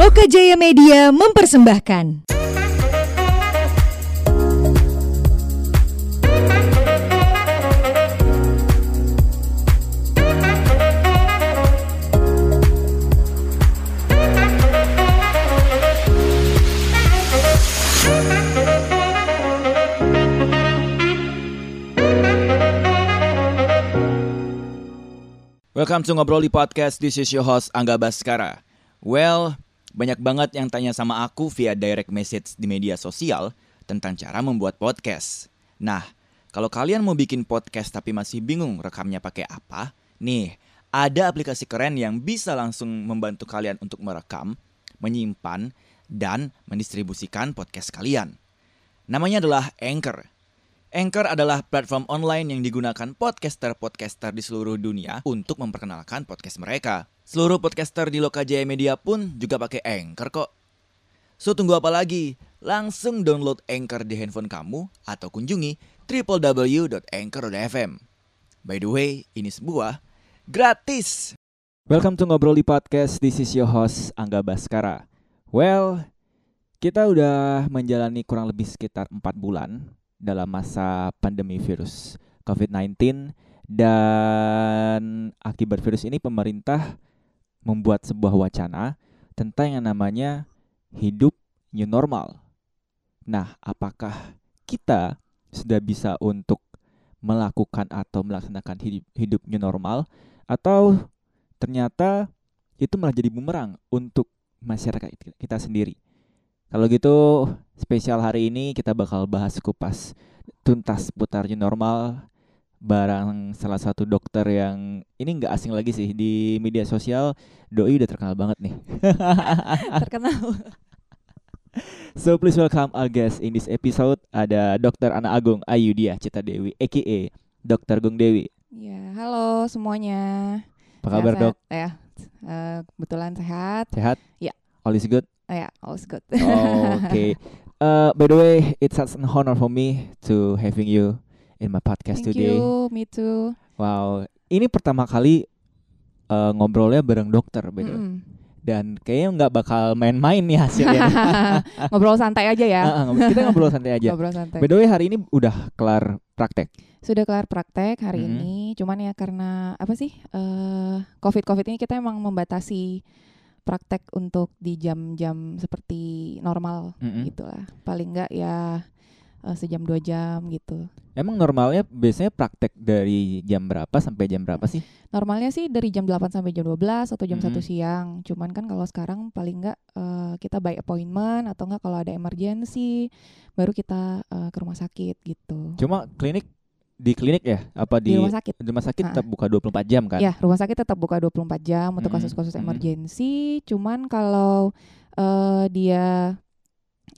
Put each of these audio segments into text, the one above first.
Loka Jaya Media mempersembahkan. Welcome to Ngobrol di Podcast. This is your host Angga Baskara. Well, banyak banget yang tanya sama aku via direct message di media sosial tentang cara membuat podcast. Nah, kalau kalian mau bikin podcast tapi masih bingung rekamnya pakai apa, nih, ada aplikasi keren yang bisa langsung membantu kalian untuk merekam, menyimpan, dan mendistribusikan podcast kalian. Namanya adalah Anchor. Anchor adalah platform online yang digunakan podcaster-podcaster di seluruh dunia untuk memperkenalkan podcast mereka. Seluruh podcaster di Lokajaya Media pun juga pakai Anchor kok. So tunggu apa lagi? Langsung download Anchor di handphone kamu atau kunjungi www.anchor.fm. By the way, ini sebuah gratis. Welcome to Ngobrol di Podcast. This is your host Angga Baskara. Well, kita udah menjalani kurang lebih sekitar 4 bulan dalam masa pandemi virus COVID-19 dan akibat virus ini pemerintah membuat sebuah wacana tentang yang namanya hidup new normal. Nah, apakah kita sudah bisa untuk melakukan atau melaksanakan hidup, hidup new normal atau ternyata itu malah jadi bumerang untuk masyarakat kita sendiri? Kalau gitu spesial hari ini kita bakal bahas kupas tuntas putar new normal barang salah satu dokter yang ini nggak asing lagi sih di media sosial doi udah terkenal banget nih. Terkenal. so please welcome our guest in this episode ada Dokter Ana Agung Ayudia Cita Dewi aka Dokter Gung Dewi. Ya, halo semuanya. Apa kabar Sehat, dok? Ya, eh, kebetulan sehat. Sehat? Ya. All is good? Eh, ya, all's good. Oh, Oke. Uh, by the way, it's such an honor for me to having you in my podcast Thank today. you, me too. Wow, ini pertama kali uh, ngobrolnya bareng dokter, by the way. Mm-mm. Dan kayaknya nggak bakal main-main nih hasilnya. Ngobrol santai aja ya. Kita ngobrol santai aja. Ngobrol santai. By the way, hari ini udah kelar praktek. Sudah kelar praktek hari Mm-mm. ini, cuman ya karena apa sih? eh Covid-Covid ini kita emang membatasi praktek untuk di jam-jam seperti normal Mm-mm. gitu lah. Paling enggak ya eh, sejam dua jam gitu. Emang normalnya biasanya praktek dari jam berapa sampai jam berapa sih? Normalnya sih dari jam 8 sampai jam 12 atau jam 1 Mhm. siang. Cuman kan kalau sekarang paling enggak eh, kita by appointment atau enggak kalau ada emergency baru kita eh, ke rumah sakit gitu. Cuma klinik di klinik ya? Apa Di, di rumah sakit. di rumah sakit tetap buka 24 jam kan? Ya, rumah sakit tetap buka 24 jam untuk kasus-kasus mhm. emergency. Cuman kalau eh, dia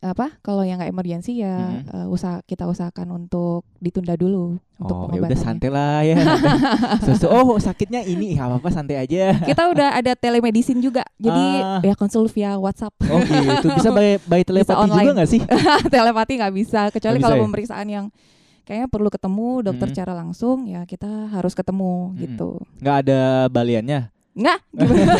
apa? Kalau yang nggak emergency ya Mhm. eh, usaha kita usahakan untuk ditunda dulu untuk Oh, ya udah pengobatannya. santai lah ya. Susu, oh sakitnya ini, ya apa-apa santai aja. Kita udah ada telemedicine juga. Jadi Ah. ya konsul via WhatsApp. Oh gitu, bisa by, by telepati juga online. nggak sih? telepati nggak bisa kecuali bisa kalau ya? pemeriksaan yang kayaknya perlu ketemu dokter Mhm. secara langsung ya kita harus ketemu Mhm. gitu Nggak ada baliannya. Nggak gimana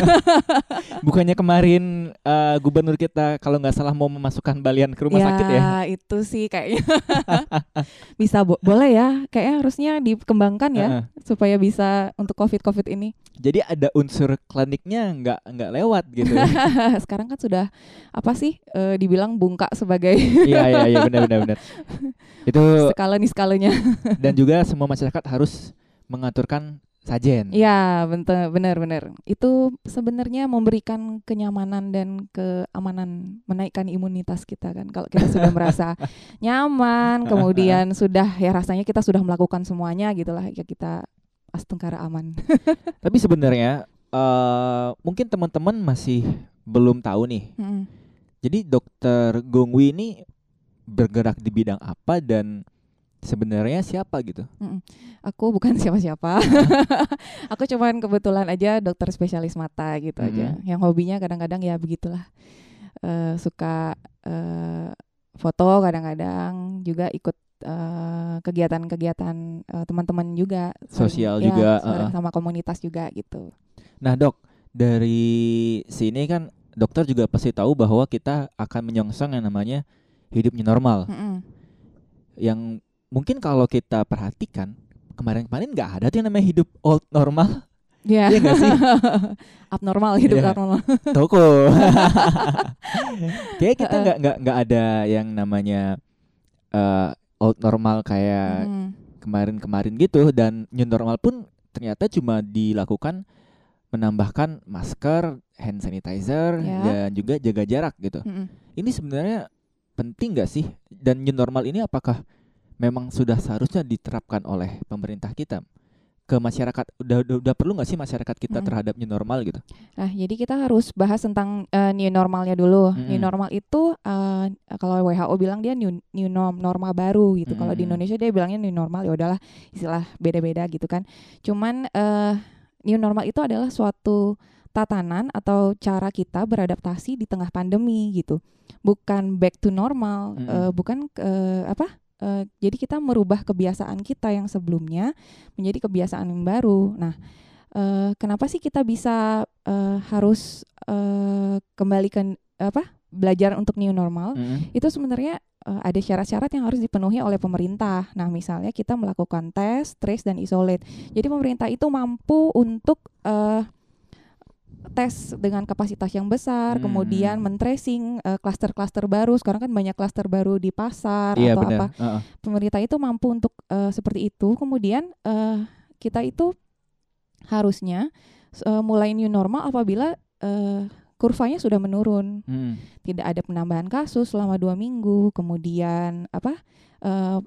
Bukannya kemarin eh, gubernur kita kalau nggak salah mau memasukkan balian ke rumah sakit ya? itu sih kayaknya bisa bo- boleh ya kayaknya harusnya dikembangkan ya Heeh. supaya bisa untuk covid covid ini Jadi ada unsur kliniknya nggak nggak lewat gitu. sekarang kan sudah apa sih eh, dibilang bungka sebagai Iya iya iya benar benar benar. Itu skala nih skalanya dan juga semua masyarakat harus mengaturkan sajen. Iya, bener, bener. Itu sebenarnya memberikan kenyamanan dan keamanan, menaikkan imunitas kita kan. Kalau kita sudah merasa nyaman, kemudian sudah ya rasanya kita sudah melakukan semuanya gitulah, ya kita astungkara aman. Tapi sebenarnya eh mungkin teman-teman masih belum tahu nih. Mm. Jadi dokter Gongwi ini bergerak di bidang apa dan sebenarnya siapa gitu? Aku bukan siapa-siapa. Aku cuman kebetulan aja dokter spesialis mata gitu aja. Mhm. Yang hobinya kadang-kadang ya begitulah. Eh, suka eh, foto kadang-kadang juga ikut eh, kegiatan-kegiatan eh, teman-teman juga Sosial ya, juga, uh-uh. sama komunitas juga gitu. Nah dok dari sini kan dokter juga pasti tahu bahwa kita akan menyongsong yang namanya hidupnya normal. Mm -mm. Yang mungkin kalau kita perhatikan kemarin-kemarin nggak ada tuh yang namanya hidup old normal. Iya. Iya nggak sih? abnormal hidup Iya. abnormal. Toko. Kayak kita nggak nggak nggak ada yang namanya eh, old normal kayak Mm. kemarin-kemarin gitu dan new normal pun ternyata cuma dilakukan menambahkan masker, hand sanitizer Ya. dan juga jaga jarak gitu. Mm-mm. Ini sebenarnya penting nggak sih? Dan new normal ini apakah memang sudah seharusnya diterapkan oleh pemerintah kita ke masyarakat? Udah udah, udah perlu nggak sih masyarakat kita Mm-mm. terhadap new normal gitu? Nah, jadi kita harus bahas tentang eh, new normalnya dulu. New Mm-mm. normal itu eh, kalau WHO bilang dia new new norm, norma baru gitu. Kalau di Mm-mm. Indonesia dia bilangnya new normal ya udahlah istilah beda-beda gitu kan. Cuman eh, new normal itu adalah suatu tatanan atau cara kita beradaptasi di tengah pandemi gitu. Bukan back to normal, Mm-mm. eh, bukan eh, apa? Eh, jadi kita merubah kebiasaan kita yang sebelumnya menjadi kebiasaan yang baru. Nah, eh, kenapa sih kita bisa eh, harus eh, kembali ke apa belajar untuk new normal? Mm-mm. Itu sebenarnya eh, ada syarat-syarat yang harus dipenuhi oleh pemerintah. Nah, misalnya kita melakukan tes, trace dan isolate. Jadi pemerintah itu mampu untuk eh, tes dengan kapasitas yang besar, Hmm. kemudian men-tracing eh, klaster-klaster baru. Sekarang kan banyak klaster baru di pasar Iya atau benar. apa Heeh. pemerintah itu mampu untuk eh, seperti itu. Kemudian eh, kita itu harusnya eh, mulai new normal apabila eh, kurvanya sudah menurun, Mm. tidak ada penambahan kasus selama dua minggu, kemudian apa eh,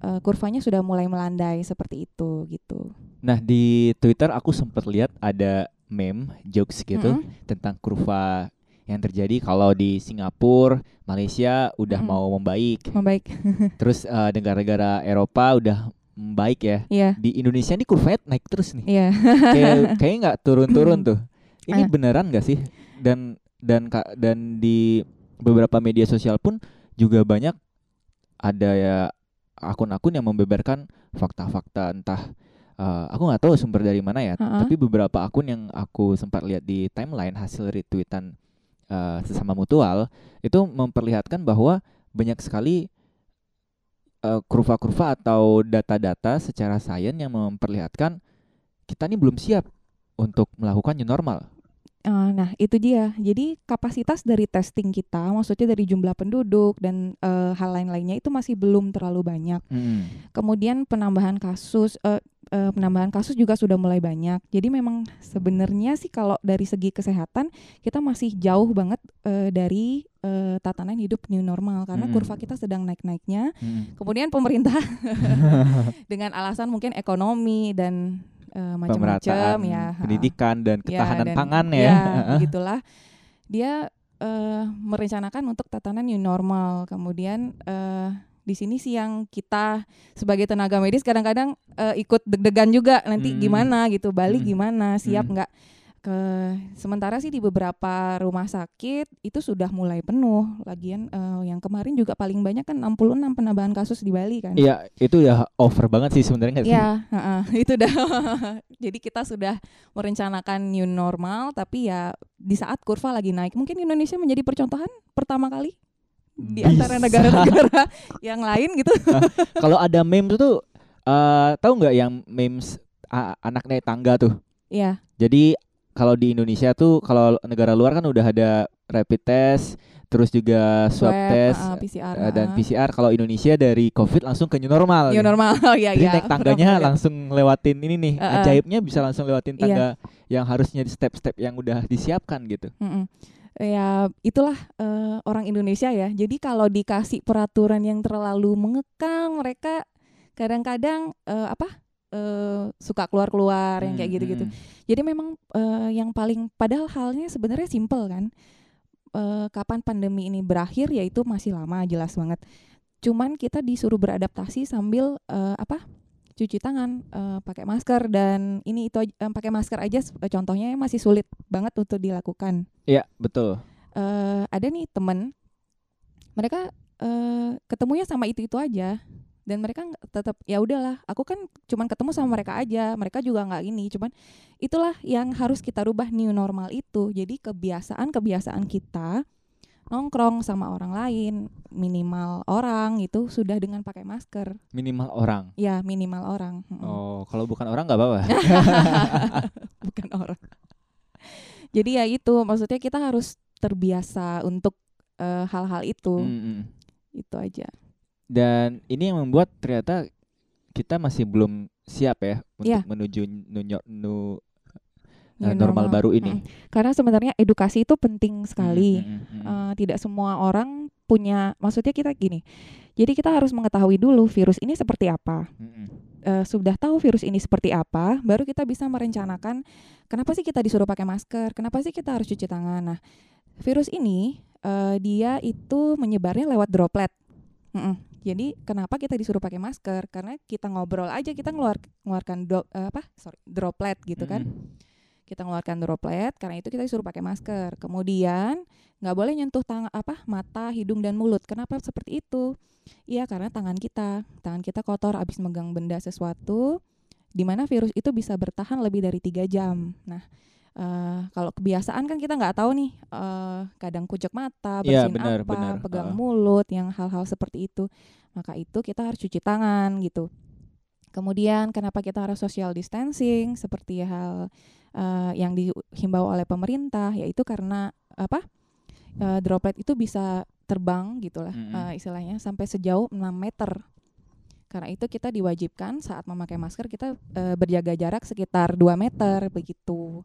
eh, kurvanya sudah mulai melandai seperti itu gitu. Nah di Twitter aku sempat lihat ada meme jokes gitu Mm-mm. tentang kurva yang terjadi kalau di Singapura, Malaysia udah Mm-mm. mau membaik, Membaik, terus eh, negara-negara Eropa udah membaik ya. iya, Di Indonesia ini kurvanya naik terus nih, iya. kayak kayaknya nggak turun-turun tuh. Ini Ah. beneran nggak sih? Dan dan dan di beberapa media sosial pun juga banyak ada ya akun-akun yang membeberkan fakta-fakta entah eh, aku nggak tahu sumber dari mana ya, Ha-ha. tapi beberapa akun yang aku sempat lihat di timeline hasil retweetan eh, sesama mutual itu memperlihatkan bahwa banyak sekali eh, kurva-kurva atau data-data secara sains yang memperlihatkan kita ini belum siap untuk melakukan new normal. Nah, itu dia. Jadi kapasitas dari testing kita, maksudnya dari jumlah penduduk dan eh, hal lain-lainnya itu masih belum terlalu banyak. Kemudian penambahan kasus, eh, eh, penambahan kasus juga sudah mulai banyak. Jadi memang sebenarnya sih kalau dari segi kesehatan kita masih jauh banget eh, dari eh, tatanan hidup new normal karena Mm. kurva kita sedang naik-naiknya. Mm. Kemudian pemerintah dengan alasan mungkin ekonomi dan eh, macam-macam ya. pendidikan dan Ya, ketahanan dan- pangan ya. ya, Heeh. begitulah. Dia eh, merencanakan untuk tatanan new normal. Kemudian eh, di sini sih yang kita sebagai tenaga medis kadang-kadang eh, ikut deg-degan juga nanti Hmm. gimana gitu, balik Hmm. gimana, siap Hmm. nggak? Ke sementara sih di beberapa rumah sakit itu sudah mulai penuh. Lagian eh, yang kemarin juga paling banyak kan 66 penambahan kasus di Bali kan. Iya, itu udah over banget sih sebenarnya nggak sih? Ya, heeh, itu dah. Jadi kita sudah merencanakan new normal, tapi ya di saat kurva lagi naik, mungkin Indonesia menjadi percontohan pertama kali di antara negara-negara yang lain gitu. Kalau ada memes tuh eh tahu nggak yang memes a- anak naik tangga tuh? Iya, Jadi kalau di Indonesia tuh kalau negara luar kan udah ada rapid test, terus juga swab test heeh, PCR, eh, dan heeh. PCR. Kalau Indonesia dari COVID langsung ke new normal. new normal. ya, Jadi ya. naik tangganya langsung lewatin ini nih, Heeh. ajaibnya bisa langsung lewatin Iya. tangga yang harusnya di step-step yang udah disiapkan gitu. Mm-mm. Ya itulah eh, orang Indonesia ya. Jadi kalau dikasih peraturan yang terlalu mengekang, mereka kadang-kadang eh, apa eh, suka keluar-keluar yang kayak Hmm, gitu-gitu. hmm. Jadi memang eh, yang paling padahal halnya sebenarnya simpel kan. Eh, kapan pandemi ini berakhir yaitu masih lama jelas banget. Cuman kita disuruh beradaptasi sambil eh, apa? Cuci tangan, eh, pakai masker dan ini itu eh, pakai masker aja eh, contohnya masih sulit banget untuk dilakukan. Iya, betul. Eh, ada nih temen mereka eh, ketemunya sama itu-itu aja. dan mereka tetap ya udahlah aku kan cuman ketemu sama mereka aja mereka juga nggak ini cuman itulah yang harus kita rubah new normal itu jadi kebiasaan kebiasaan kita nongkrong sama orang lain minimal orang itu sudah dengan pakai masker. Minimal orang? Ya minimal orang oh kalau bukan orang nggak apa-apa. Bukan orang. Jadi ya itu maksudnya kita harus terbiasa untuk uh, hal-hal itu. Mm -hmm. itu aja. Dan ini yang membuat ternyata kita masih belum siap ya untuk yeah. menuju nu, nu, nu uh, normal. baru ini. Hmm. Karena sebenarnya edukasi itu penting sekali. Hmm, hmm, hmm. Uh, tidak semua orang punya, maksudnya kita gini. Jadi kita harus mengetahui dulu virus ini seperti apa. Hmm. Uh, sudah tahu virus ini seperti apa, baru kita bisa merencanakan kenapa sih kita disuruh pakai masker, kenapa sih kita harus cuci tangan. Nah, virus ini uh, dia itu menyebarnya lewat droplet. Mm -mm. Jadi kenapa kita disuruh pakai masker? Karena kita ngobrol aja kita ngeluar ngeluarkan do, uh, apa? Sorry, droplet gitu kan. Kita ngeluarkan droplet karena itu kita disuruh pakai masker. Kemudian nggak boleh nyentuh tangan apa? mata, hidung dan mulut. Kenapa seperti itu? Iya, karena tangan kita, tangan kita kotor abis megang benda sesuatu di mana virus itu bisa bertahan lebih dari tiga jam. Nah, Uh, kalau kebiasaan kan kita nggak tahu nih uh, kadang kucek mata iya, bersihin ya, bener, apa bener. pegang uh. mulut yang hal-hal seperti itu maka itu kita harus cuci tangan gitu kemudian kenapa kita harus social distancing? Seperti hal uh, yang dihimbau oleh pemerintah yaitu karena apa uh, droplet itu bisa terbang gitulah mm -hmm. uh, istilahnya sampai sejauh 6 meter. Karena itu kita diwajibkan saat memakai masker kita uh, berjaga jarak sekitar 2 meter begitu.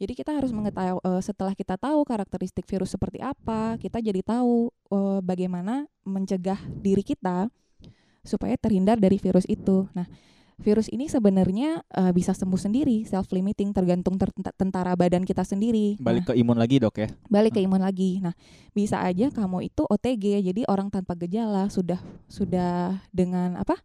Jadi kita harus mengetahui uh, setelah kita tahu karakteristik virus seperti apa, kita jadi tahu uh, bagaimana mencegah diri kita supaya terhindar dari virus itu. Nah, virus ini sebenarnya uh, bisa sembuh sendiri, self limiting tergantung ter tentara badan kita sendiri. Balik nah, ke imun lagi, Dok ya. Balik ke imun lagi. Nah, bisa aja kamu itu OTG, jadi orang tanpa gejala sudah sudah dengan apa?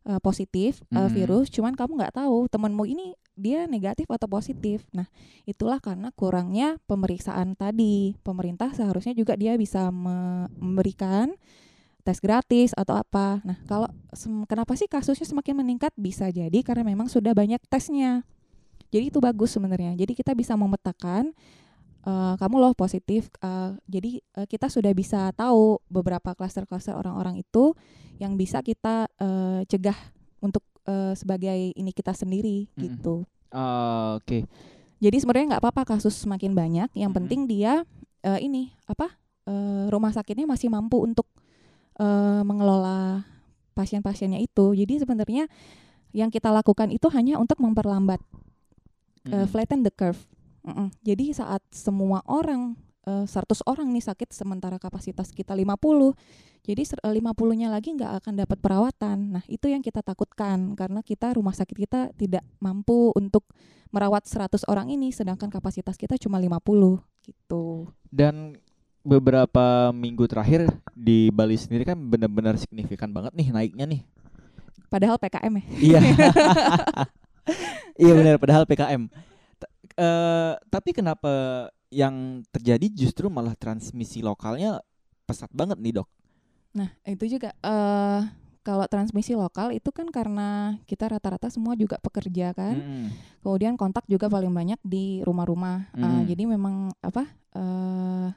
Uh, positif uh, virus, cuman kamu nggak tahu temanmu ini dia negatif atau positif. Nah, itulah karena kurangnya pemeriksaan tadi. Pemerintah seharusnya juga dia bisa memberikan tes gratis atau apa. Nah, kalau kenapa sih kasusnya semakin meningkat? Bisa jadi karena memang sudah banyak tesnya. Jadi itu bagus sebenarnya. Jadi kita bisa memetakan uh, kamu loh positif. Uh, jadi uh, kita sudah bisa tahu beberapa klaster-klaster orang-orang itu yang bisa kita uh, cegah untuk uh, sebagai ini kita sendiri mm. gitu. Uh, Oke. Okay. Jadi sebenarnya nggak apa-apa kasus semakin banyak. Yang mm. penting dia uh, ini apa uh, rumah sakitnya masih mampu untuk uh, mengelola pasien-pasiennya itu. Jadi sebenarnya yang kita lakukan itu hanya untuk memperlambat mm. uh, flatten the curve. Mm -mm. Jadi saat semua orang uh, 100 orang nih sakit sementara kapasitas kita 50 jadi 50-nya lagi nggak akan dapat perawatan. Nah, itu yang kita takutkan karena kita rumah sakit kita tidak mampu untuk merawat 100 orang ini sedangkan kapasitas kita cuma 50 gitu. Dan beberapa minggu terakhir di Bali sendiri kan benar-benar signifikan banget nih naiknya nih. Padahal PKM ya. Iya. iya benar padahal PKM. T uh, tapi kenapa yang terjadi justru malah transmisi lokalnya pesat banget nih, Dok? Nah, itu juga uh, kalau transmisi lokal itu kan karena kita rata-rata semua juga pekerja kan. Mm. Kemudian kontak juga paling banyak di rumah-rumah. Mm. Uh, jadi memang apa? Uh,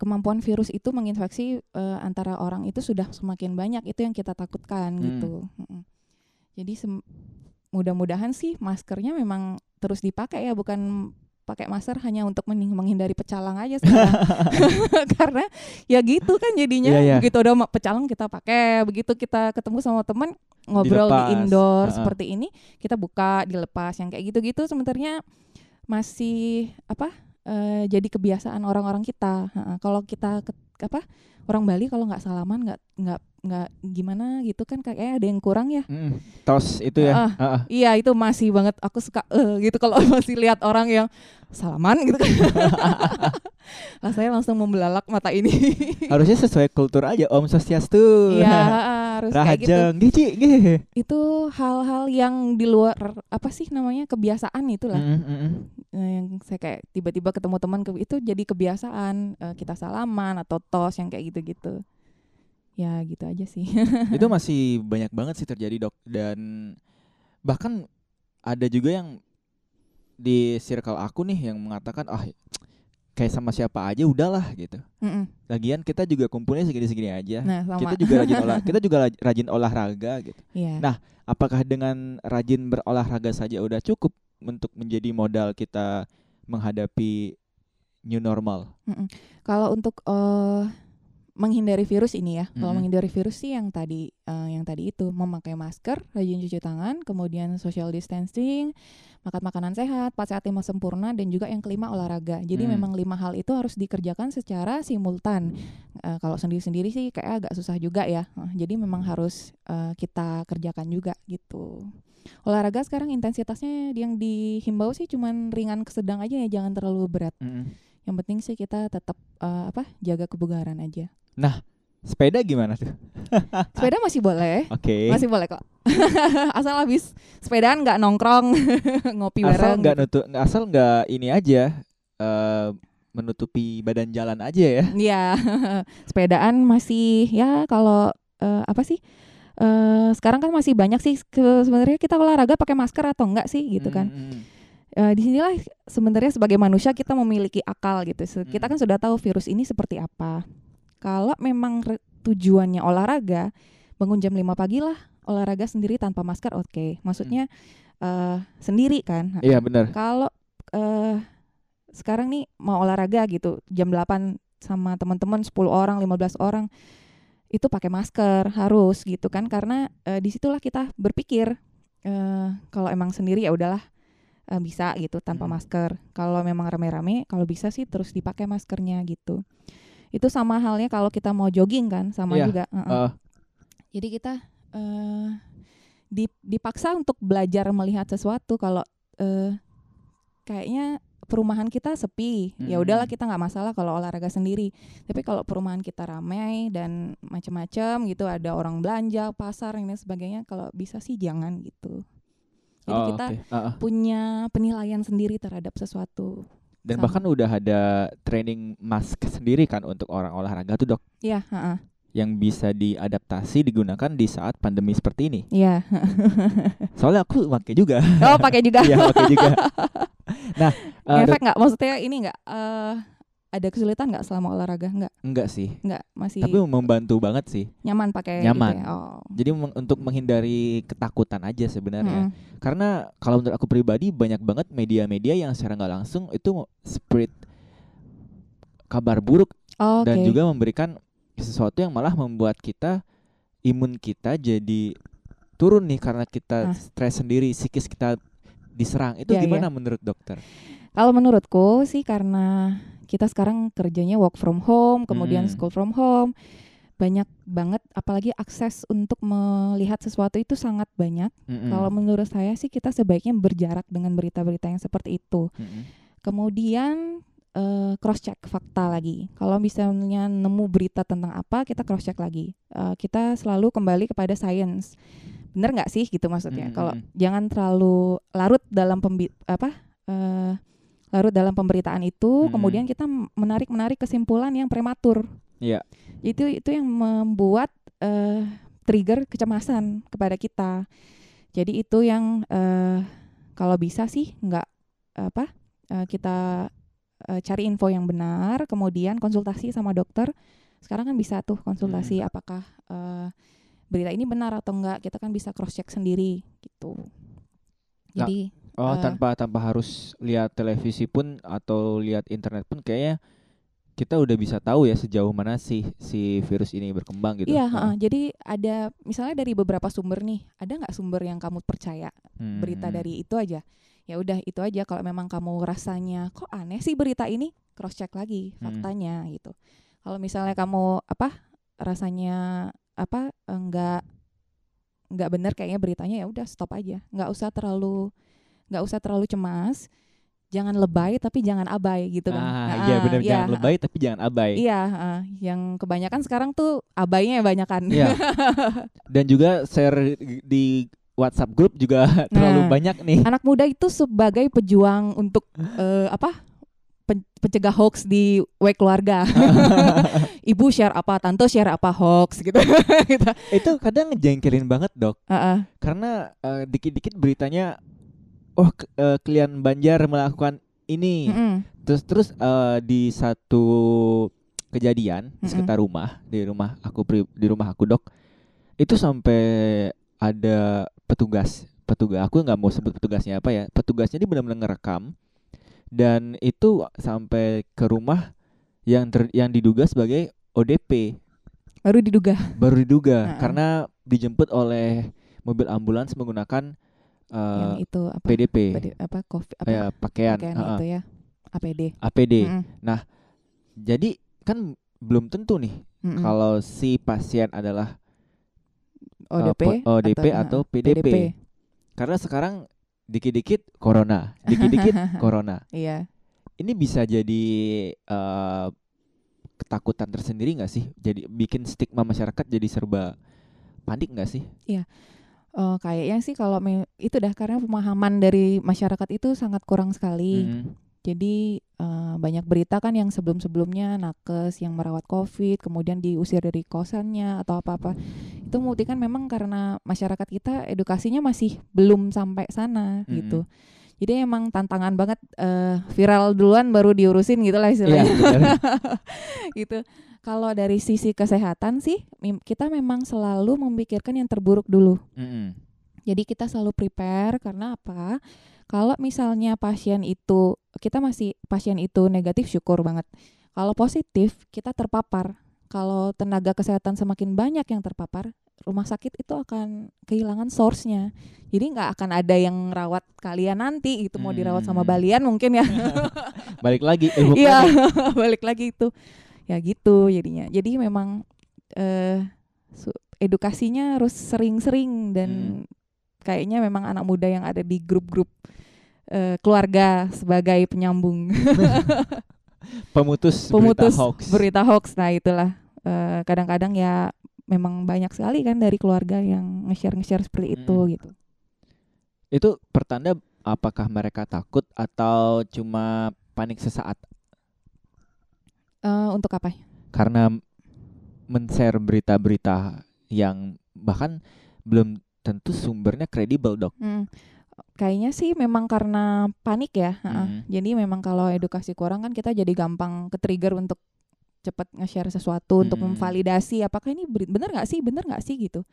kemampuan virus itu menginfeksi uh, antara orang itu sudah semakin banyak itu yang kita takutkan mm. gitu. Jadi mudah-mudahan sih maskernya memang terus dipakai ya bukan pakai masker hanya untuk menghindari pecalang aja sekarang. Karena ya gitu kan jadinya yeah, yeah. begitu udah pecalang kita pakai, begitu kita ketemu sama teman ngobrol dilepas. di indoor uh -uh. seperti ini, kita buka dilepas yang kayak gitu-gitu sebenarnya masih apa? Uh, jadi kebiasaan orang-orang kita. Uh, kalau kita ke, apa? Orang Bali kalau nggak salaman nggak nggak nggak gimana gitu kan kayak ada yang kurang ya. Mm, tos itu ya. Uh, uh, uh. Iya itu masih banget aku suka uh, gitu kalau masih lihat orang yang salaman gitu kan. lah saya langsung membelalak mata ini. Harusnya sesuai kultur aja Om Swastiastu. Iya, harus kayak gitu. Gici, Itu hal-hal yang di luar apa sih namanya kebiasaan itulah. Mm -hmm. nah, yang saya kayak tiba-tiba ketemu teman itu jadi kebiasaan uh, kita salaman atau tos yang kayak gitu-gitu. ya gitu aja sih itu masih banyak banget sih terjadi dok dan bahkan ada juga yang di circle aku nih yang mengatakan ah kayak sama siapa aja udahlah gitu. Mm-mm. Lagian kita juga kumpulnya segini-segini aja. nah sama Kita juga rajin olah kita juga rajin olahraga gitu. Iya. Nah, Apakah dengan rajin berolahraga saja udah cukup untuk menjadi modal kita menghadapi new normal? Kalau untuk eh, menghindari virus ini ya, kalau Mm-mm. menghindari virus sih yang tadi eh, yang tadi itu memakai masker, rajin cuci tangan, kemudian social distancing, makan makanan sehat, 4 sehat lima sempurna dan juga yang kelima olahraga. Jadi Hmm. memang lima hal itu harus dikerjakan secara simultan. Eh, kalau sendiri-sendiri sih kayak agak susah juga ya. Eh, jadi memang harus eh, kita kerjakan juga gitu. Olahraga sekarang intensitasnya yang dihimbau sih cuman ringan ke sedang aja ya, jangan terlalu berat. Yang penting sih kita tetap eh, apa jaga kebugaran aja. Sepeda gimana tuh? Sepeda masih boleh, Oke. masih boleh kok. asal habis sepedaan nggak nongkrong, ngopi Asal bareng. nggak gitu. nutup, asal nggak ini aja eh menutupi badan jalan aja ya. Iya, sepedaan masih ya kalau eh, apa sih? eh sekarang kan masih banyak sih sebenarnya kita olahraga pakai masker atau enggak sih gitu kan. Eh, di sinilah sebenarnya sebagai manusia kita memiliki akal gitu. Kita Mm. kan sudah tahu virus ini seperti apa. Kalau memang tujuannya olahraga, bangun jam 5 pagi lah olahraga sendiri tanpa masker oke. Maksudnya eh sendiri kan. Iya benar. Kalau eh sekarang nih mau olahraga gitu jam 8 sama teman-teman 10 orang, 15 orang itu pakai masker harus gitu kan karena eh, di situlah kita berpikir eh kalau emang sendiri ya udahlah eh, bisa gitu tanpa Hmm. masker. Kalau memang rame-rame kalau bisa sih terus dipakai maskernya gitu. Itu sama halnya kalau kita mau jogging kan sama Iya, juga. heeh. Eh, Jadi kita eh dip- dipaksa untuk belajar melihat sesuatu kalau eh kayaknya perumahan kita sepi, ya Mm-mm. udahlah kita nggak masalah kalau olahraga sendiri. Tapi kalau perumahan kita ramai dan macam-macam gitu, ada orang belanja, pasar ini sebagainya, kalau bisa sih jangan gitu. Jadi oh, kita oke. Ah, ah. punya penilaian sendiri terhadap sesuatu. Dan sama. bahkan udah ada training mask sendiri kan untuk orang olahraga tuh dok, Iya, heeh. Yang bisa diadaptasi digunakan di saat pandemi seperti ini. Iya. Soalnya aku pakai juga. oh, pakai juga. Iya pakai juga. Nah, eh, dok- Efek nggak? Maksudnya ini nggak eh ada kesulitan nggak selama olahraga? Nggak, enggak sih. nggak masih Tapi membantu banget sih. nyaman pakai Nyaman. Gitu ya? Oh. Jadi meng- untuk menghindari ketakutan aja sebenarnya. Mm-mm. Karena kalau menurut aku pribadi banyak banget media-media yang secara nggak langsung itu spread kabar buruk Oh, dan oke. juga memberikan sesuatu yang malah membuat kita imun kita jadi turun nih karena kita Ah. stres sendiri, psikis kita diserang. Itu Iya, gimana menurut dokter? Kalau menurutku sih karena kita sekarang kerjanya work from home, kemudian Hmm. school from home, banyak banget apalagi akses untuk melihat sesuatu itu sangat banyak. Mm-mm. Kalau menurut saya sih kita sebaiknya berjarak dengan berita-berita yang seperti itu. Mm-mm. Kemudian cross check fakta lagi. Kalau misalnya nemu berita tentang apa, kita cross check lagi. Eh, kita selalu kembali kepada science. Bener nggak sih gitu maksudnya? Mm, Kalau mm, jangan terlalu larut dalam pembi apa eh, larut dalam pemberitaan itu, Mm. kemudian kita menarik menarik kesimpulan yang prematur. Iya. Itu itu yang membuat eh, trigger kecemasan kepada kita. Jadi itu yang eh, kalau bisa sih nggak apa eh, kita eh, cari info yang benar, kemudian konsultasi sama dokter. Sekarang kan bisa tuh konsultasi apakah eh, berita ini benar atau enggak. Kita kan bisa cross check sendiri gitu. Nah, Jadi Oh, Eh. tanpa tanpa harus lihat televisi pun atau lihat internet pun kayaknya kita udah bisa tahu ya sejauh mana sih si virus ini berkembang gitu. Iya, Heeh. heeh. jadi ada misalnya dari beberapa sumber nih, ada nggak sumber yang kamu percaya Hmm. berita dari itu aja? Ya udah itu aja. Kalau memang kamu rasanya kok aneh sih berita ini, cross check lagi Hmm. faktanya gitu. Kalau misalnya kamu apa rasanya apa enggak nggak benar kayaknya beritanya ya udah stop aja. nggak usah terlalu nggak usah terlalu cemas. Jangan lebay tapi jangan abai gitu kan. Ah, iya benar iya, jangan lebay tapi jangan abai. Iya, heeh. yang kebanyakan sekarang tuh abainya banyakan. Iya. Dan juga share di WhatsApp grup juga terlalu Nah. banyak nih. anak muda itu sebagai pejuang untuk eh, apa pen- pencegah hoax di WA keluarga. Ibu share apa, tante share apa hoax gitu. gitu. Itu kadang ngejengkelin banget, Dok. Uh-uh. Karena eh, dikit-dikit beritanya oh ke- eh, klien Banjar melakukan ini. Mm-mm. Terus terus eh, di satu kejadian di Mm-mm. sekitar rumah, di rumah aku pri- di rumah aku, Dok. Itu sampai ada petugas, petugas aku nggak mau sebut petugasnya apa ya. Petugasnya ini benar-benar ngerekam dan itu sampai ke rumah yang ter- yang diduga sebagai ODP Baru diduga. baru diduga Heeh. karena dijemput oleh mobil ambulans menggunakan eh, yang itu apa? PDP PD- apa COVID apa ya pakaian, pakaian heeh, itu ya. APD. APD. Mm-mm. Jadi kan belum tentu nih Mm-mm. kalau si pasien adalah eh, ODP, po- ODP atau, uh, PDP. Karena sekarang dikit-dikit corona, dikit-dikit corona. Iya. Ini bisa jadi eh, ketakutan tersendiri nggak sih? Jadi bikin stigma masyarakat jadi serba panik nggak sih? Oh, kayaknya sih kalau me- itu dah karena pemahaman dari masyarakat itu sangat kurang sekali. Mm. Jadi eh, banyak berita kan yang sebelum-sebelumnya nakes yang merawat COVID, kemudian diusir dari kosannya atau apa-apa. Itu membuktikan memang karena masyarakat kita edukasinya masih belum sampai sana Mm-mm. gitu. Jadi emang tantangan banget eh, viral duluan baru diurusin gitu lah Iya, istilahnya. benar. gitu. Kalau dari sisi kesehatan sih kita memang selalu memikirkan yang terburuk dulu. Mm-mm. Jadi kita selalu prepare karena apa? Kalau misalnya pasien itu kita masih pasien itu negatif syukur banget. Kalau positif kita terpapar. Kalau tenaga kesehatan semakin banyak yang terpapar, rumah sakit itu akan kehilangan source-nya. Jadi nggak akan ada yang rawat kalian nanti itu mau dirawat sama Hmm. balian mungkin ya. Balik lagi ilmu Iya, balik lagi itu. Ya gitu jadinya. Jadi memang eh edukasinya harus sering-sering dan Hmm. kayaknya memang anak muda yang ada di grup-grup eh, keluarga sebagai penyambung pemutus, pemutus berita hoax. berita hoax. Nah, itulah eh, kadang-kadang ya memang banyak sekali kan dari keluarga yang nge-share nge-share seperti itu Mm-mm. gitu. Itu pertanda apakah mereka takut atau cuma panik sesaat Eh, untuk apa? karena men-share berita-berita yang bahkan belum tentu sumbernya kredibel, Dok. Hmm. Kayaknya sih memang karena panik ya. heeh. Mhm. Jadi memang kalau edukasi kurang kan kita jadi gampang ke-trigger untuk cepat nge-share sesuatu untuk Mhm. memvalidasi apakah ini bener nggak sih, bener nggak sih gitu.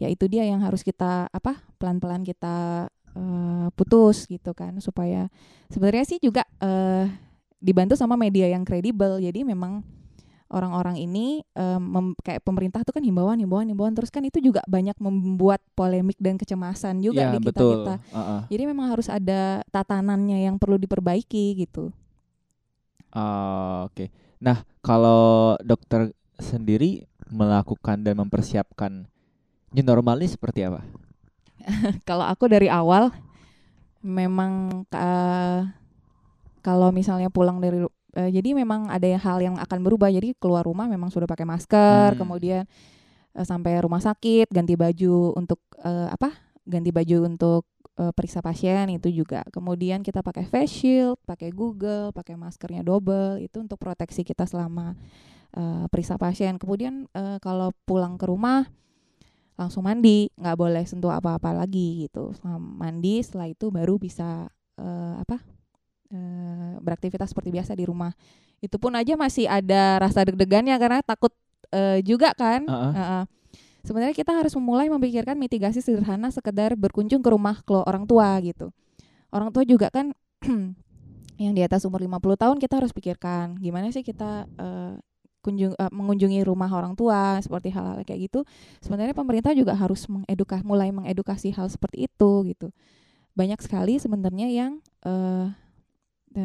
Ya itu dia yang harus kita apa pelan-pelan kita eh, putus gitu kan supaya sebenarnya sih juga eh, dibantu sama media yang kredibel. Jadi memang orang-orang ini em, mem- kayak pemerintah tuh kan himbauan, himbauan, himbauan terus kan itu juga banyak membuat polemik dan kecemasan juga ya, di kita betul. kita. Heeh. Jadi memang harus ada tatanannya yang perlu diperbaiki gitu. Ah, Oke. Nah, kalau dokter sendiri melakukan dan mempersiapkan new normal ini seperti apa? Kalau aku dari awal memang eh, kalau misalnya pulang dari eh, jadi memang ada hal yang akan berubah. Jadi keluar rumah memang sudah pakai masker, Hmm. kemudian eh, sampai rumah sakit ganti baju untuk eh, apa? Ganti baju untuk eh, periksa pasien itu juga. Kemudian kita pakai face shield, pakai Google, pakai maskernya double itu untuk proteksi kita selama eh, periksa pasien. Kemudian eh, kalau pulang ke rumah langsung mandi, nggak boleh sentuh apa-apa lagi gitu. Mandi, setelah itu baru bisa eh, apa? Eh, beraktivitas seperti biasa di rumah. Itu pun aja masih ada rasa deg-degannya karena takut eh, juga kan. Heeh. Heeh. Sebenarnya kita harus memulai memikirkan mitigasi sederhana sekedar berkunjung ke rumah kelo- orang tua gitu. Orang tua juga kan yang di atas umur 50 tahun kita harus pikirkan gimana sih kita eh, kunjung eh, mengunjungi rumah orang tua seperti hal-hal kayak gitu. Sebenarnya pemerintah juga harus mengedukasi mulai mengedukasi hal seperti itu gitu. Banyak sekali sebenarnya yang eh,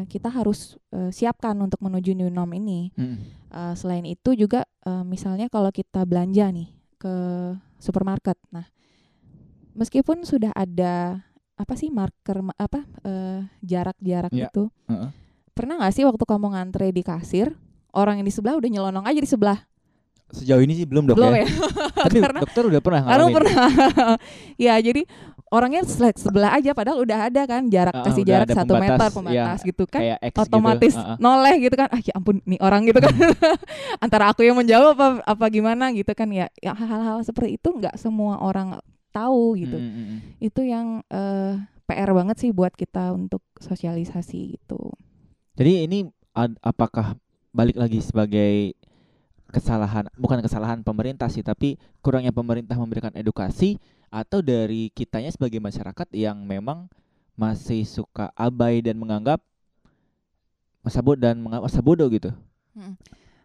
kita harus eh, siapkan untuk menuju new norm ini. Mm. Uh, selain itu juga uh, misalnya kalau kita belanja nih ke supermarket, nah meskipun sudah ada apa sih marker ma- apa uh, jarak-jarak Iya. itu, Heeh. pernah nggak sih waktu kamu ngantre di kasir orang yang di sebelah udah nyelonong aja di sebelah, Sejauh ini sih belum, Dok belum ya. ya? Tapi Karena- dokter udah pernah Karena ngalamin. pernah, ya jadi orangnya sebelah aja padahal udah ada kan jarak uh, kasih jarak satu meter pembatas ya, gitu kan gitu. otomatis gitu. Uh, uh. noleh gitu kan ah ya ampun nih orang gitu kan antara aku yang menjawab apa apa gimana gitu kan ya ya hal-hal seperti itu nggak semua orang tahu gitu mm -hmm. itu yang uh, PR banget sih buat kita untuk sosialisasi gitu jadi ini apakah balik lagi sebagai kesalahan bukan kesalahan pemerintah sih tapi kurangnya pemerintah memberikan edukasi atau dari kitanya sebagai masyarakat yang memang masih suka abai dan menganggap masa bodoh dan menganggap masa bodoh gitu. Hmm.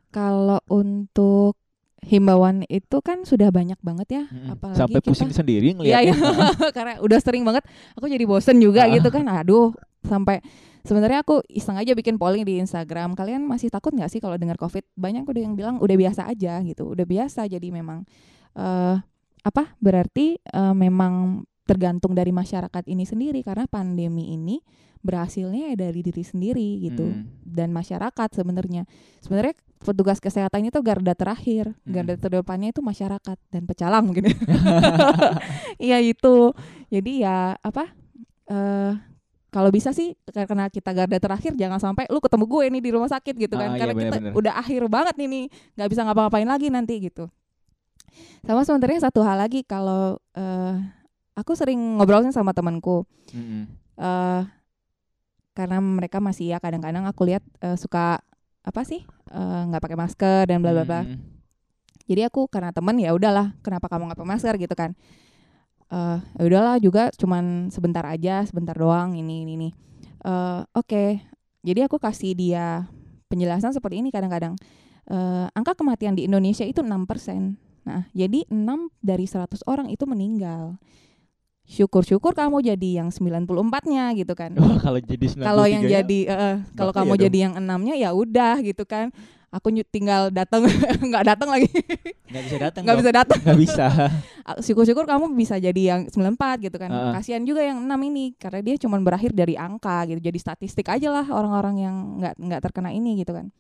Kalau untuk himbauan itu kan sudah banyak banget ya, hmm. apalagi sampai kita, pusing sendiri ngeliatnya. Iya, iya. karena udah sering banget, aku jadi bosen juga ah. gitu kan. Aduh, sampai sebenarnya aku iseng aja bikin polling di Instagram. Kalian masih takut nggak sih kalau dengar COVID? Banyak udah yang bilang udah biasa aja gitu, udah biasa. Jadi memang uh, apa? Berarti uh, memang tergantung dari masyarakat ini sendiri karena pandemi ini berhasilnya ya dari diri sendiri gitu. Hmm. dan masyarakat sebenarnya. Sebenarnya petugas kesehatan itu garda terakhir. Hmm. garda terdepannya itu masyarakat dan pecalang mungkin iya itu. Jadi ya apa uh, kalau bisa sih karena kita garda terakhir jangan sampai lu ketemu gue nih di rumah sakit gitu kan. Ah, karena iya, bener, kita bener. udah akhir banget nih nih. Nggak bisa ngapa-ngapain lagi nanti gitu sama sebenarnya satu hal lagi kalau uh, aku sering ngobrolnya sama temanku. Mm-hmm. Uh, karena mereka masih ya kadang-kadang aku lihat uh, suka apa sih nggak uh, pakai masker dan bla bla bla. Mm-hmm. Jadi aku karena teman ya udahlah kenapa kamu nggak pakai masker gitu kan. Uh, ya udahlah juga cuman sebentar aja sebentar doang ini ini ini. Uh, Oke, okay. jadi aku kasih dia penjelasan seperti ini kadang-kadang. Uh, angka kematian di Indonesia itu 6% Nah, jadi 6 dari 100 orang itu meninggal. Syukur-syukur kamu jadi yang 94-nya gitu kan. Oh, kalau jadi Kalau yang jadi uh, kalau kamu ya jadi dong. yang enamnya ya udah gitu kan. Aku tinggal datang nggak datang lagi. Nggak bisa datang. Nggak bisa datang. Nggak bisa. Syukur-syukur kamu bisa jadi yang 94 gitu kan. Uh. Kasihan juga yang enam ini karena dia cuma berakhir dari angka gitu. Jadi statistik aja lah orang-orang yang nggak nggak terkena ini gitu kan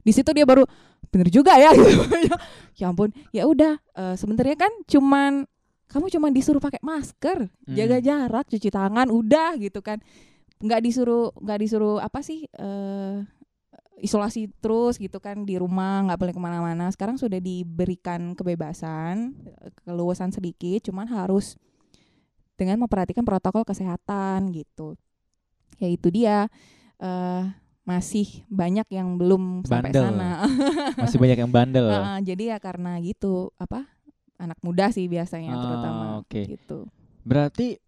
di situ dia baru bener juga ya gitu. Ya ampun ya udah uh, sebenarnya kan cuman kamu cuman disuruh pakai masker hmm. jaga jarak cuci tangan udah gitu kan. Nggak disuruh nggak disuruh apa sih uh, isolasi terus gitu kan di rumah nggak boleh ke mana-mana. Sekarang sudah diberikan kebebasan keluasan sedikit cuman harus dengan memperhatikan protokol kesehatan gitu. Ya itu dia uh, masih banyak yang belum sampai sana. masih banyak yang bandel. Uh, jadi ya karena gitu apa anak muda sih biasanya oh, terutama okay. gitu. Berarti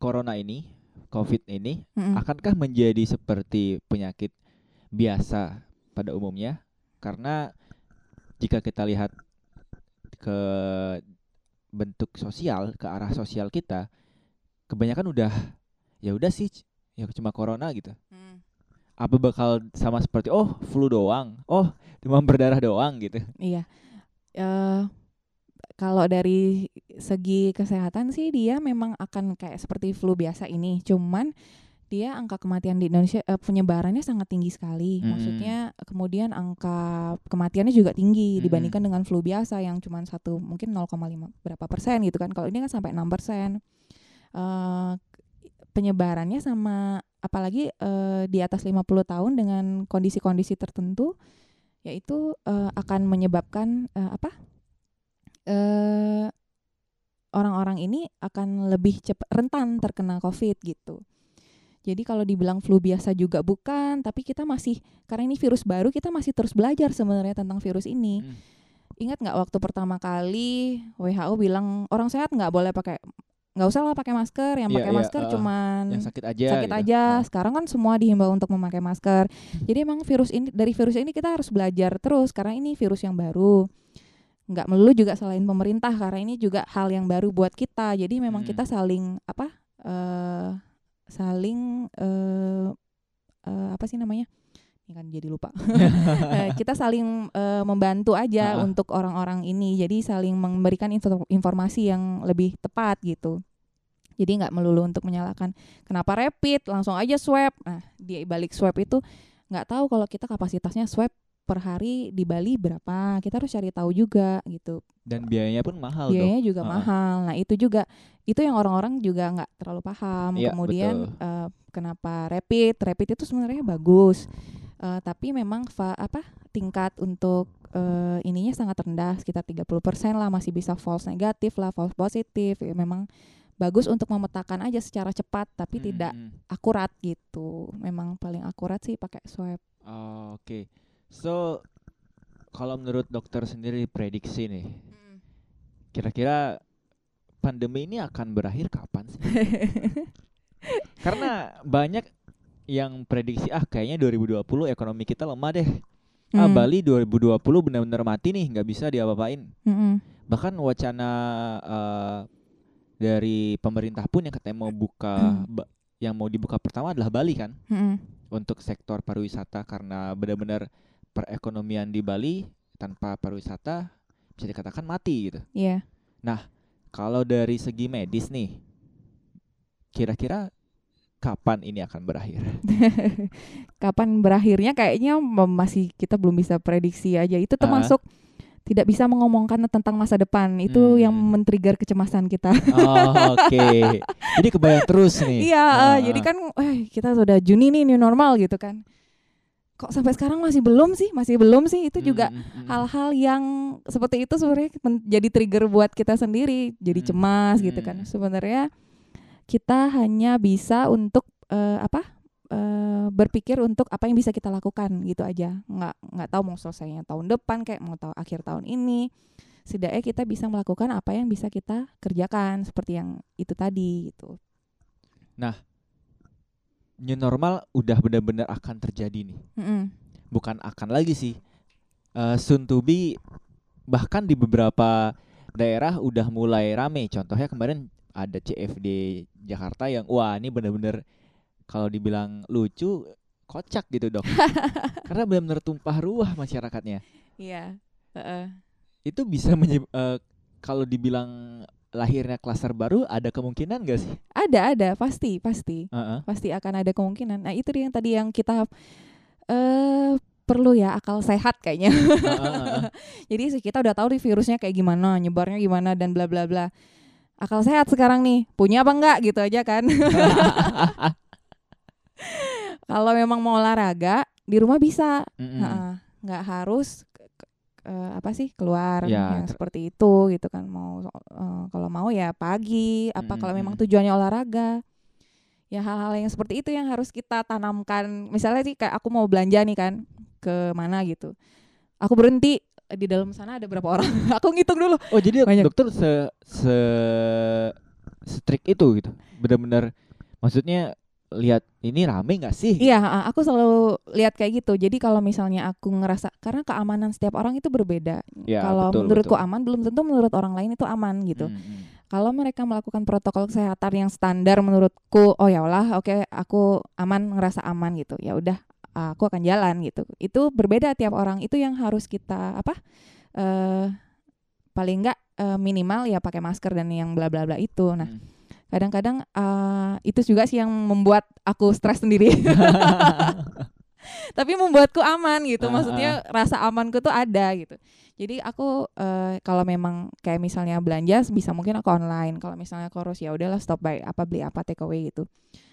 corona ini, covid ini mm -mm. akankah menjadi seperti penyakit biasa pada umumnya? Karena jika kita lihat ke bentuk sosial, ke arah sosial kita, kebanyakan udah ya udah sih ya cuma corona gitu. Mm apa bakal sama seperti oh flu doang, oh demam berdarah doang gitu? Iya. Uh, kalau dari segi kesehatan sih dia memang akan kayak seperti flu biasa ini, cuman dia angka kematian di Indonesia uh, penyebarannya sangat tinggi sekali. Hmm. Maksudnya kemudian angka kematiannya juga tinggi hmm. dibandingkan dengan flu biasa yang cuma satu mungkin 0,5 berapa persen gitu kan. Kalau ini kan sampai enam persen. Uh, penyebarannya sama apalagi uh, di atas 50 tahun dengan kondisi-kondisi tertentu yaitu uh, akan menyebabkan uh, apa orang orang-orang ini akan lebih cepat rentan terkena COVID gitu. Jadi kalau dibilang flu biasa juga bukan, tapi kita masih karena ini virus baru kita masih terus belajar sebenarnya tentang virus ini. Hmm. Ingat nggak waktu pertama kali WHO bilang orang sehat nggak boleh pakai nggak usah lah pakai masker yang yeah, pakai yeah, masker uh, cuman yang sakit aja sakit gitu. aja uh. sekarang kan semua dihimbau untuk memakai masker jadi emang virus ini dari virus ini kita harus belajar terus karena ini virus yang baru nggak melulu juga selain pemerintah karena ini juga hal yang baru buat kita jadi memang hmm. kita saling apa uh, saling uh, uh, apa sih namanya kan jadi lupa. Kita saling uh, membantu aja uh untuk orang-orang ini. Jadi saling memberikan info informasi yang lebih tepat gitu. Jadi nggak melulu untuk menyalahkan kenapa rapid? Langsung aja swab. Nah di balik swab itu nggak tahu kalau kita kapasitasnya swab per hari di Bali berapa. Kita harus cari tahu juga gitu. Dan biayanya pun mahal biayanya dong. juga Ha-ha. mahal. Nah itu juga itu yang orang-orang juga nggak terlalu paham. Iya, kemudian betul. eh, kenapa rapid? Rapid itu sebenarnya bagus Eh, tapi memang fa- apa tingkat untuk eh, ininya sangat rendah sekitar 30% lah masih bisa false negatif lah false positif ya, memang bagus untuk memetakan aja secara cepat tapi Hmm, tidak hmm. akurat gitu memang paling akurat sih pakai swab Oh, Oke. So kalau menurut dokter sendiri prediksi nih, kira-kira pandemi ini akan berakhir kapan sih? Karena banyak yang prediksi ah kayaknya 2020 ekonomi kita lemah deh. Ah Hmm. Bali 2020 benar-benar mati nih, nggak bisa diapa-apain. Mm-mm. Bahkan wacana eh, dari pemerintah pun yang katanya mau buka Hmm. ba- yang mau dibuka pertama adalah Bali kan Mm-mm. untuk sektor pariwisata karena benar-benar perekonomian di Bali tanpa pariwisata bisa dikatakan mati gitu. Iya. Kalau dari segi medis nih, kira-kira kapan ini akan berakhir? Kapan berakhirnya kayaknya masih kita belum bisa prediksi aja. Itu termasuk tidak bisa mengomongkan tentang masa depan. Itu yang Hmm. men-trigger kecemasan kita. Oh, Oke, jadi kebayang terus nih. Iya, eh, jadi kan eh kita sudah Juni nih new normal gitu kan. Kok sampai sekarang masih belum sih? Masih belum sih. Itu juga Mm, mm, mm. hal-hal yang seperti itu sebenarnya menjadi trigger buat kita sendiri jadi Hmm. cemas gitu kan Hmm. sebenarnya kita hanya bisa untuk eh, apa eh, berpikir untuk apa yang bisa kita lakukan gitu aja nggak nggak tahu mau selesainya tahun depan kayak mau tahu akhir tahun ini setidaknya kita bisa melakukan apa yang bisa kita kerjakan seperti yang itu tadi gitu new normal udah benar-benar akan terjadi nih. Mm-mm. Bukan akan lagi sih. Eh, soon to be bahkan di beberapa daerah udah mulai rame. Contohnya kemarin ada CFD Jakarta yang wah ini benar-benar kalau dibilang lucu kocak gitu dok. Karena benar-benar tumpah ruah masyarakatnya. iya Heeh. Itu bisa menyeb- eh, kalau dibilang lahirnya klaster baru ada kemungkinan gak sih? ada ada pasti pasti Heeh. pasti akan ada kemungkinan. Nah itu yang tadi yang kita eh perlu ya akal sehat kayaknya. Heeh. Jadi kita udah tahu nih virusnya kayak gimana, nyebarnya gimana dan bla bla bla. Akal sehat sekarang nih, punya apa enggak gitu aja kan. Kalau memang mau olahraga di rumah bisa, Mm-mm. Heeh. nggak harus eh, apa sih keluar Ya, yang seperti itu gitu kan. Mau eh, kalau mau ya pagi, apa kalau memang tujuannya olahraga. Ya hal-hal yang seperti itu yang harus kita tanamkan. Misalnya sih kayak aku mau belanja nih kan ke mana gitu. Aku berhenti di dalam sana ada berapa orang? aku ngitung dulu. Oh jadi Banyak. dokter se se strict itu gitu, benar-benar maksudnya lihat ini rame nggak sih? Iya, aku selalu lihat kayak gitu. Jadi kalau misalnya aku ngerasa karena keamanan setiap orang itu berbeda. Ya, kalau betul, menurutku betul. aman, belum tentu menurut orang lain itu aman gitu. Mm, mm. Kalau mereka melakukan protokol kesehatan yang standar menurutku, oh ya Allah, oke, aku aman, ngerasa aman gitu. Ya udah, aku akan jalan gitu. Itu berbeda tiap orang. Itu yang harus kita apa? eh paling enggak eh, minimal ya pakai masker dan yang bla bla bla itu. Nah, Mm. kadang-kadang eh, itu juga sih yang membuat aku stres sendiri. Tapi membuatku aman gitu. Ah, Maksudnya rasa amanku tuh ada gitu. Jadi aku eh, kalau memang kayak misalnya belanja bisa mungkin aku online. Kalau misalnya kurus ya udahlah stop by apa beli apa take away gitu.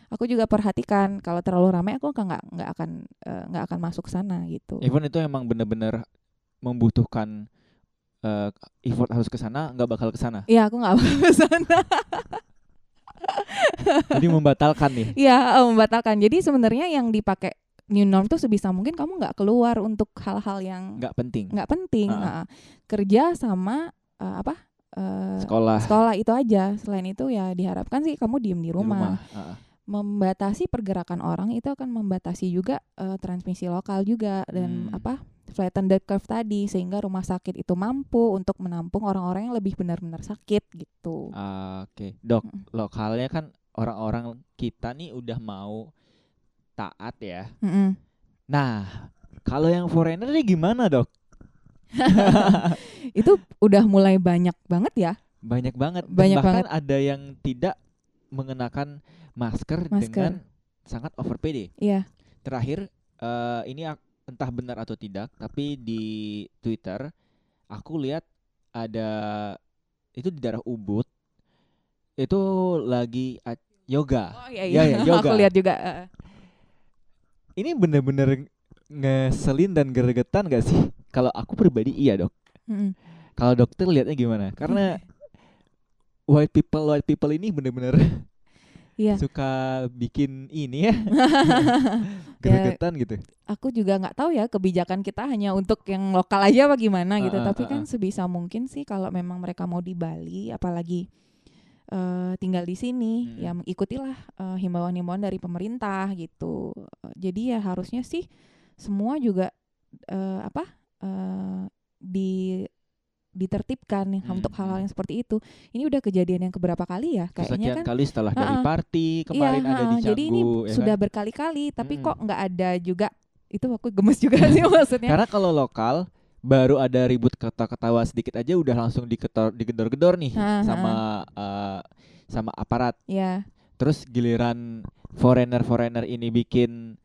Aku juga perhatikan kalau terlalu ramai aku nggak nggak nggak akan eh, nggak akan masuk sana gitu. Even itu emang benar-benar membutuhkan eh, effort harus ke sana, nggak bakal ke sana. Iya aku nggak mau ke sana. Jadi membatalkan nih. Iya eh, membatalkan. Jadi sebenarnya yang dipakai new norm tuh sebisa mungkin kamu nggak keluar untuk hal-hal yang Nggak penting. nggak penting. Ah. Ah, kerja sama eh, apa? eh, Sekolah sekolah itu aja. Selain itu ya diharapkan sih kamu diem di di rumah. Ah, ah. Membatasi pergerakan orang itu akan membatasi juga eh, transmisi lokal juga dan Hmm. apa? flatten the curve tadi sehingga rumah sakit itu mampu untuk menampung orang-orang yang lebih benar-benar sakit gitu. Ah, Oke, dok. Mm. Lokalnya kan orang-orang kita nih udah mau taat ya. Mm-mm. Nah, kalau yang foreigner nih gimana dok? itu udah mulai banyak banget ya. Banyak banget. Banyak bahkan banget. ada yang tidak mengenakan masker, Masker. dengan sangat over PD. Iya. Terakhir eh, ini entah benar atau tidak, tapi di Twitter aku lihat ada itu di daerah Ubud itu lagi yoga. Oh iya iya, Ya, ya, yoga. aku lihat juga. uh, Ini bener-bener ngeselin dan gregetan gak sih? Kalau aku pribadi iya dok. mm-mm. Kalau dokter lihatnya gimana? Karena white people white people ini bener-bener Iya. suka bikin ini ya gregetan gitu. aku juga nggak tahu ya kebijakan kita hanya untuk yang lokal aja apa gimana gitu. Ah, Tapi ah, kan sebisa mungkin sih kalau memang mereka mau di Bali, apalagi eh, tinggal di sini, Hmm. ya ikutilah eh, himbauan-himbauan dari pemerintah gitu. Jadi ya harusnya sih semua juga eh, apa eh, di ditertibkan Hmm, untuk hal-hal hmm. yang seperti itu. Ini udah kejadian yang keberapa kali ya? Kayaknya Sekian kan kali setelah dari ah. party kemarin Iya, ada di. Canggu Jadi ini ya sudah kan? berkali-kali, tapi Mm-mm. kok nggak ada juga. Itu aku gemes juga sih maksudnya. Karena kalau lokal baru ada ribut kata-ketawa sedikit aja udah langsung diketor digedor-gedor nih Ha, ha. sama eh, sama aparat. Ya, Terus giliran foreigner-foreigner ini bikin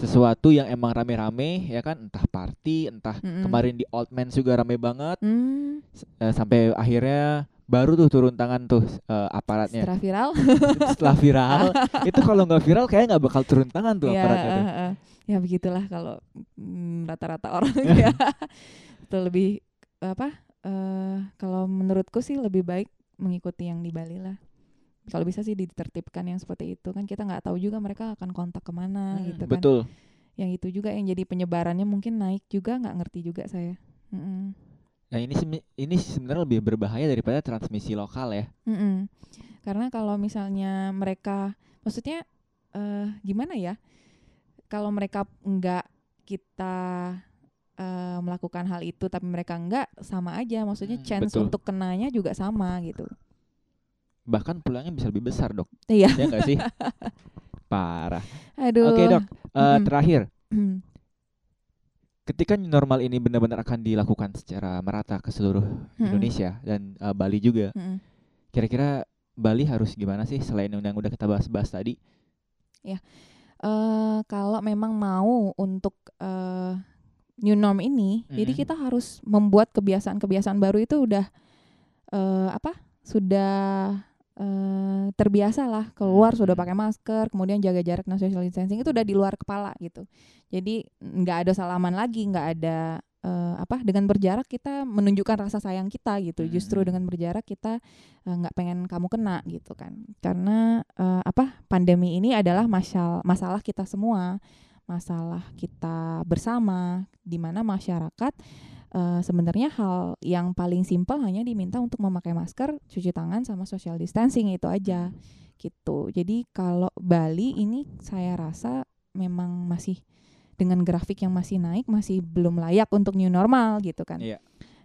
sesuatu yang emang rame-rame ya kan entah party entah Mm-mm. kemarin di Old Man juga rame banget hmm, S- eh, sampai akhirnya baru tuh turun tangan tuh eh, aparatnya setelah viral. setelah viral itu kalau nggak viral kayak nggak bakal turun tangan tuh ya, aparatnya eh, eh. ya begitulah kalau mm, rata-rata orang ya. Itu lebih apa? eh kalau menurutku sih lebih baik mengikuti yang di Bali lah. Kalau bisa sih ditertibkan yang seperti itu kan kita nggak tahu juga mereka akan kontak ke mana Hmm, gitu kan. betul Yang itu juga yang jadi penyebarannya mungkin naik juga nggak ngerti juga saya. Mm-mm. nah ini ini sebenarnya lebih berbahaya daripada transmisi lokal ya Mm-mm. Karena kalau misalnya mereka, maksudnya eh gimana ya? Kalau mereka enggak kita eh, melakukan hal itu, tapi mereka enggak, sama aja. Maksudnya Hmm, chance betul. untuk kenanya juga sama gitu. Bahkan pulangnya bisa lebih besar dok Iya. ya nggak sih parah Aduh. oke dok Eh, Mm-mm. terakhir ketika new normal ini benar-benar akan dilakukan secara merata ke seluruh Mm-mm. Indonesia dan eh, Bali juga Mm-mm. kira-kira Bali harus gimana sih selain yang udah kita bahas-bahas tadi Eh, kalau memang mau untuk eh, new norm ini, jadi Mm-mm. kita harus membuat kebiasaan-kebiasaan baru itu udah eh, apa? Sudah eh, terbiasa lah keluar sudah Mm-mm. pakai masker, kemudian jaga jarak dan social distancing itu udah di luar kepala gitu. Jadi nggak ada salaman lagi, nggak ada eh, apa? Dengan berjarak kita menunjukkan rasa sayang kita gitu. Justru Mm-mm. dengan berjarak kita eh, nggak pengen kamu kena gitu kan. Karena eh, apa? Pandemi ini adalah masalah masalah kita semua, masalah kita bersama di mana masyarakat eh, sebenarnya hal yang paling simpel hanya diminta untuk memakai masker, cuci tangan sama social distancing itu aja gitu. Jadi kalau Bali ini saya rasa memang masih dengan grafik yang masih naik masih belum layak untuk new normal gitu kan. Iya.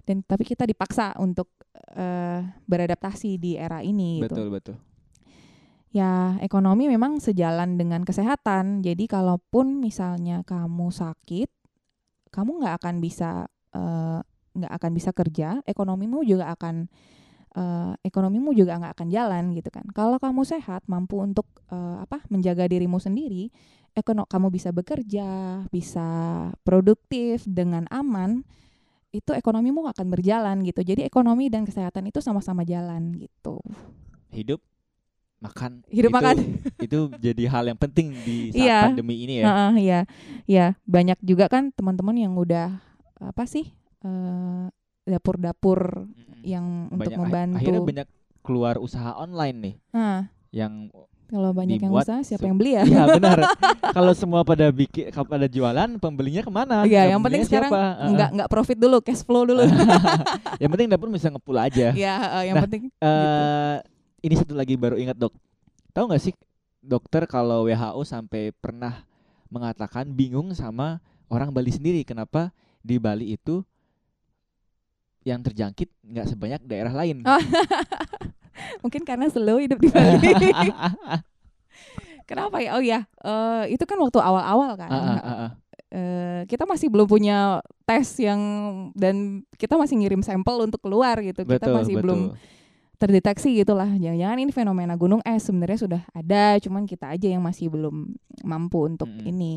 Dan tapi kita dipaksa untuk eh, beradaptasi di era ini gitu betul betul ya ekonomi memang sejalan dengan kesehatan. Jadi kalaupun misalnya kamu sakit, kamu nggak akan bisa eh, nggak akan bisa kerja, ekonomimu juga akan eh, ekonomimu juga nggak akan jalan gitu kan. Kalau kamu sehat, mampu untuk eh, apa menjaga dirimu sendiri, ekono kamu bisa bekerja, bisa produktif dengan aman, itu ekonomimu akan berjalan gitu. Jadi ekonomi dan kesehatan itu sama-sama jalan gitu. hidup makan Hidup itu, makan. itu jadi hal yang penting di saat Iya. pandemi ini ya Heeh, iya, iya banyak juga kan teman-teman yang udah apa sih eh, dapur-dapur Mm-mm. yang untuk Banyak- membantu. akhirnya banyak keluar usaha online nih Nah, yang kalau banyak yang usaha siapa yang beli ya? Iya benar. Kalau semua pada bikin pada jualan, pembelinya ke mana? Iya, yang penting sekarang siapa? Nggak nggak profit dulu, cash flow dulu. yang penting dapur bisa ngepul aja. ya, eh, yang Nah, penting Eh, ini satu lagi baru ingat dok. Tahu nggak sih dokter kalau WHO sampai pernah mengatakan bingung sama orang Bali sendiri kenapa di Bali itu yang terjangkit nggak sebanyak daerah lain. Oh, mungkin karena slow hidup di Bali. Kenapa ya? Oh ya, eh, itu kan waktu awal-awal kan. Ah, ah, ah, ah. Eh, kita masih belum punya tes yang dan kita masih ngirim sampel untuk keluar gitu. kita Betul, masih betul. belum terdeteksi gitulah. Jangan-jangan ini fenomena gunung es sebenarnya sudah ada, cuman kita aja yang masih belum mampu untuk Mm-mm. ini.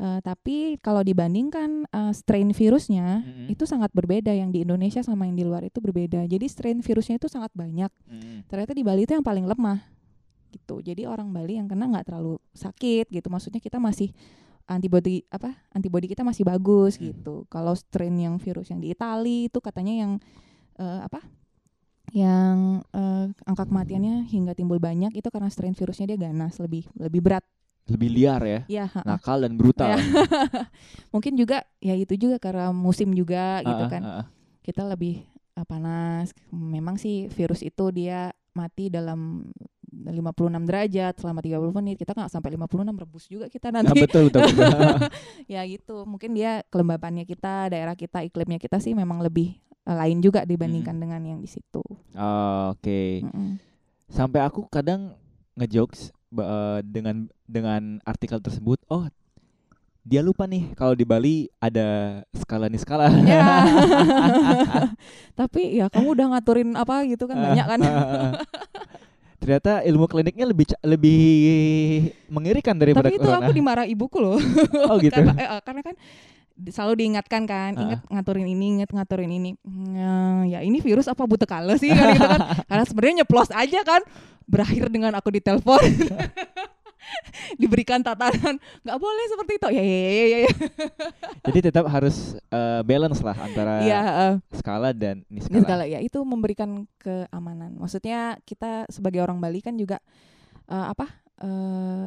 Uh, tapi kalau dibandingkan uh, strain virusnya Mm-mm. itu sangat berbeda yang di Indonesia sama yang di luar itu berbeda. Jadi strain virusnya itu sangat banyak. Mm. Ternyata di Bali itu yang paling lemah gitu. Jadi orang Bali yang kena nggak terlalu sakit gitu. Maksudnya kita masih antibody apa? Antibody kita masih bagus Hmm. gitu. Kalau strain yang virus yang di Itali itu katanya yang eh, apa? Yang eh, angka kematiannya hingga timbul banyak itu karena strain virusnya dia ganas lebih lebih berat. Lebih liar ya, Ya, ha-ha. nakal dan brutal. Ya. Mungkin juga ya itu juga karena musim juga gitu Ah, kan. ah, ah. Kita lebih eh, panas. Memang sih virus itu dia mati dalam 56 derajat selama 30 menit. Kita nggak sampai 56 rebus juga kita Ah, nanti. betul betul. betul. ya gitu. Mungkin dia kelembapannya kita, daerah kita, iklimnya kita sih memang lebih eh, lain juga dibandingkan Hmm. dengan yang di situ. Oh, Oke. Mm-mm. Sampai aku kadang ngejokes eh, dengan dengan artikel tersebut. Oh, dia lupa nih kalau di Bali ada skala nih skala. Ya. Tapi ya kamu udah ngaturin apa gitu kan banyak kan. Ternyata ilmu kliniknya lebih lebih mengerikan daripada Tapi itu corona. aku dimarah ibuku loh. Oh gitu. karena, eh, karena kan selalu diingatkan kan, ingat ngaturin ini, ingat ngaturin ini. Hmm, ya ini virus apa buta kala sih kan gitu kan. Karena sebenarnya nyeplos aja kan. Berakhir dengan aku ditelepon. Diberikan tatanan, nggak boleh seperti itu. Ya ya ya ya. ya. Jadi tetap harus eh, balance lah antara Iya, eh, skala dan niskala. segala ya itu memberikan keamanan. Maksudnya kita sebagai orang Bali kan juga eh, apa? eh,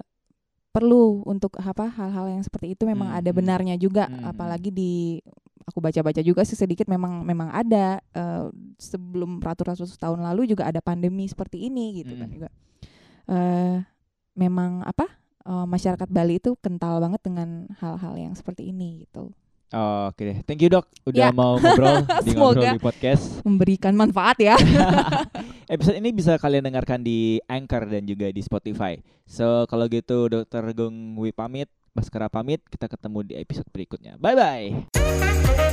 perlu untuk apa hal-hal yang seperti itu memang Hmm, ada hmm. benarnya juga Hmm, apalagi di aku baca-baca juga sih sedikit memang memang ada eh, sebelum ratus-ratus tahun lalu juga ada pandemi seperti ini gitu kan Hmm. juga eh memang apa eh, masyarakat Bali itu kental banget dengan hal-hal yang seperti ini gitu Oh, Oke deh, thank you dok udah Ya. mau ngobrol di ngobrol di podcast. memberikan manfaat ya Episode ini bisa kalian dengarkan di Anchor dan juga di Spotify. So kalau gitu Dokter Gung Wi pamit, Baskara pamit, kita ketemu di episode berikutnya. Bye bye.